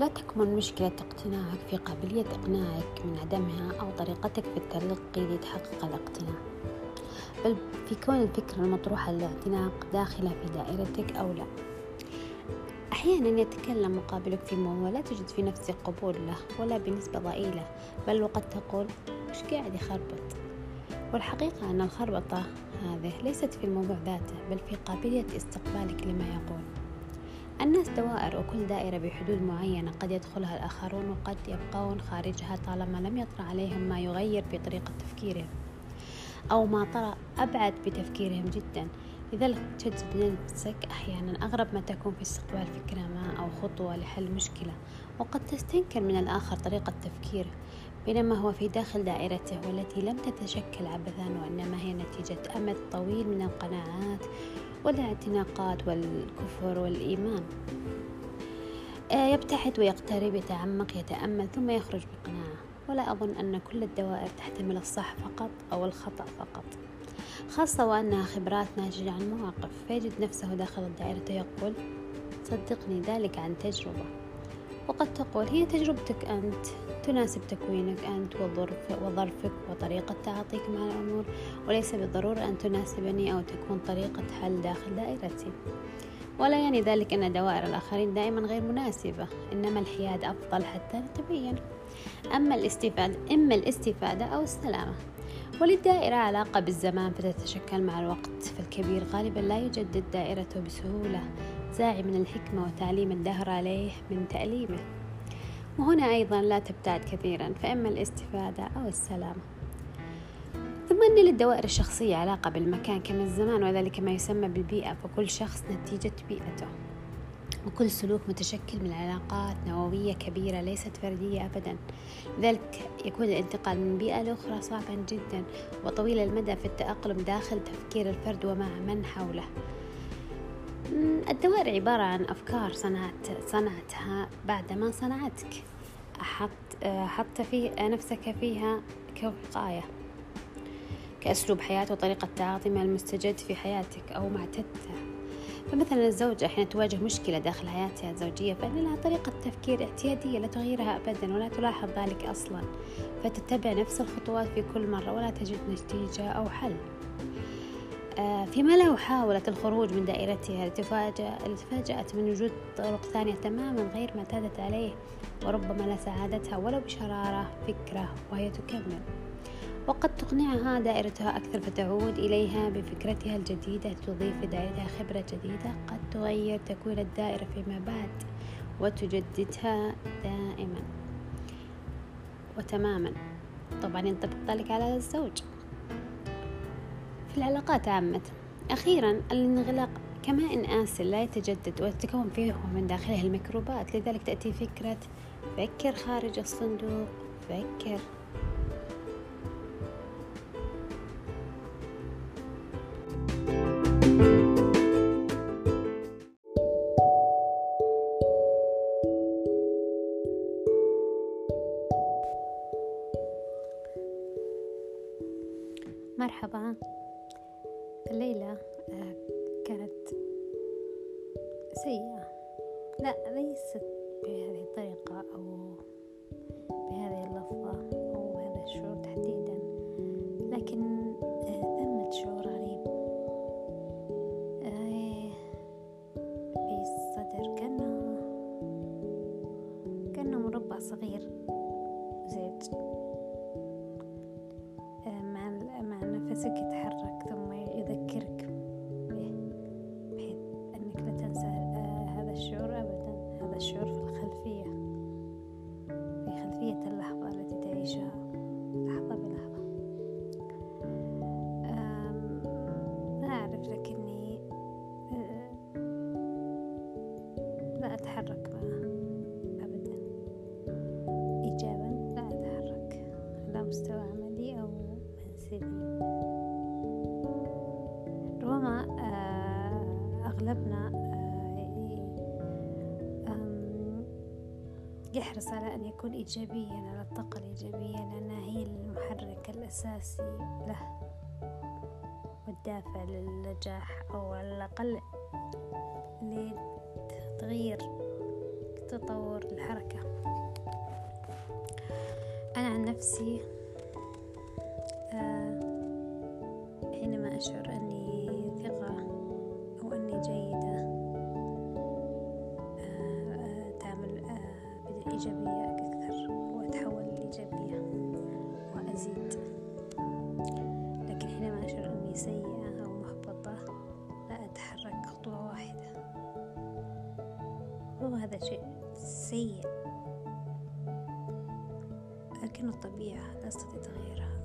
لا تكمن مشكلة اقتناعك في قابلية إقناعك من عدمها أو طريقتك في التلقي لتحقق الاقتناع. بل في كون الفكرة المطروحة للاعتناق داخلة في دائرتك أو لا. أحيانا يتكلم مقابلك في موضوع لا تجد في نفسك قبول له ولا بنسبة ضئيلة بل وقد تقول مش قاعد يخربط؟ والحقيقة أن الخربطة هذه ليست في الموضوع ذاته بل في قابلية استقبالك لما يقول. الناس دوائر وكل دائرة بحدود معينة قد يدخلها الآخرون وقد يبقون خارجها طالما لم يطرأ عليهم ما يغير في طريقة تفكيرهم أو ما طرأ أبعد بتفكيرهم جدا. لذلك تجد نفسك أحيانا أغرب ما تكون في استقبال فكرة ما أو خطوة لحل مشكلة وقد تستنكر من الآخر طريقة تفكيره. بينما هو في داخل دائرته والتي لم تتشكل عبثا وإنما هي نتيجة أمد طويل من القناعات والاعتناقات والكفر والإيمان. آه، يبتعد ويقترب يتعمق يتأمل ثم يخرج بقناعة. ولا أظن أن كل الدوائر تحتمل الصح فقط أو الخطأ فقط. خاصة وأنها خبرات ناتجة عن مواقف فيجد نفسه داخل الدائرة يقول صدقني ذلك عن تجربة. وقد تقول هي تجربتك أنت تناسب تكوينك أنت وظرفك وطريقة تعاطيك مع الأمور وليس بالضرورة أن تناسبني أو تكون طريقة حل داخل دائرتي. ولا يعني ذلك أن دوائر الآخرين دائما غير مناسبة إنما الحياد أفضل حتى نتبين أما الاستفادة إما الاستفادة أو السلامة. وللدائرة علاقة بالزمان فتتشكل مع الوقت فالكبير غالبا لا يجدد دائرته بسهولة زاعي من الحكمة وتعليم الدهر عليه من تأليمه. وهنا أيضا لا تبتعد كثيرا فإما الاستفادة أو السلامة. ثم أن للدوائر الشخصية علاقة بالمكان كما الزمان وذلك ما يسمى بالبيئة فكل شخص نتيجة بيئته. وكل سلوك متشكل من علاقات نووية كبيرة ليست فردية أبدا. لذلك يكون الانتقال من بيئة لأخرى صعبا جدا وطويل المدى في التأقلم داخل تفكير الفرد ومع من حوله. الدوائر عبارة عن أفكار صنعت صنعتها بعدما صنعتك. حط حط في نفسك فيها كوقاية. كأسلوب حياة وطريقة تعاطي مع المستجد في حياتك أو ما اعتدته فمثلا الزوجة حين تواجه مشكلة داخل حياتها الزوجية فإن لها طريقة تفكير اعتيادية لا تغيرها أبدا ولا تلاحظ ذلك أصلا. فتتبع نفس الخطوات في كل مرة ولا تجد نتيجة أو حل. آه، فيما لو حاولت الخروج من دائرتها لتفاجأت من وجود طرق ثانية تماما غير ما اعتادت عليه وربما لسعادتها ولو بشرارة فكرة وهي تكمل. وقد تقنعها دائرتها أكثر فتعود إليها بفكرتها الجديدة تضيف لدائرتها خبرة جديدة قد تغير تكوين الدائرة فيما بعد وتجددها دائما وتماما. طبعا ينطبق ذلك على الزوج. في العلاقات عامة أخيرا الانغلاق كماء آسل لا يتجدد وتتكون فيه من داخله الميكروبات لذلك تأتي فكرة فكر خارج الصندوق فكر مرحبا. الليلة آه، كانت سيئة. لا ليست بهذه الطريقة أو بهذه اللفظة أو هذا الشعور تحديدا لكن آه، ثمة شعور غريب. آه، في الصدر كأنه كأنه مربع صغير. نفسك يتحرك ثم يذكرك. به بحيث أنك لا تنسى آه، هذا الشعور أبدا. هذا الشعور في الخلفية. في خلفية اللحظة التي تعيشها. لحظة بلحظة. لا أعرف لكني آه، لا أتحرك معه أغلبنا آه، يحرص على أن يكون إيجابيا على الطاقة الإيجابية لأنها هي المحرك الأساسي له والدافع للنجاح أو على الأقل لتغيير التطور الحركة. أنا عن نفسي آه، حينما أشعر أني بالإيجابية أكثر وأتحول للإيجابية وأزيد. لكن حينما أشعر أني سيئة أو محبطة لا أتحرك خطوة واحدة. وهذا شيء سيء. لكن الطبيعة لا أستطيع تغييرها.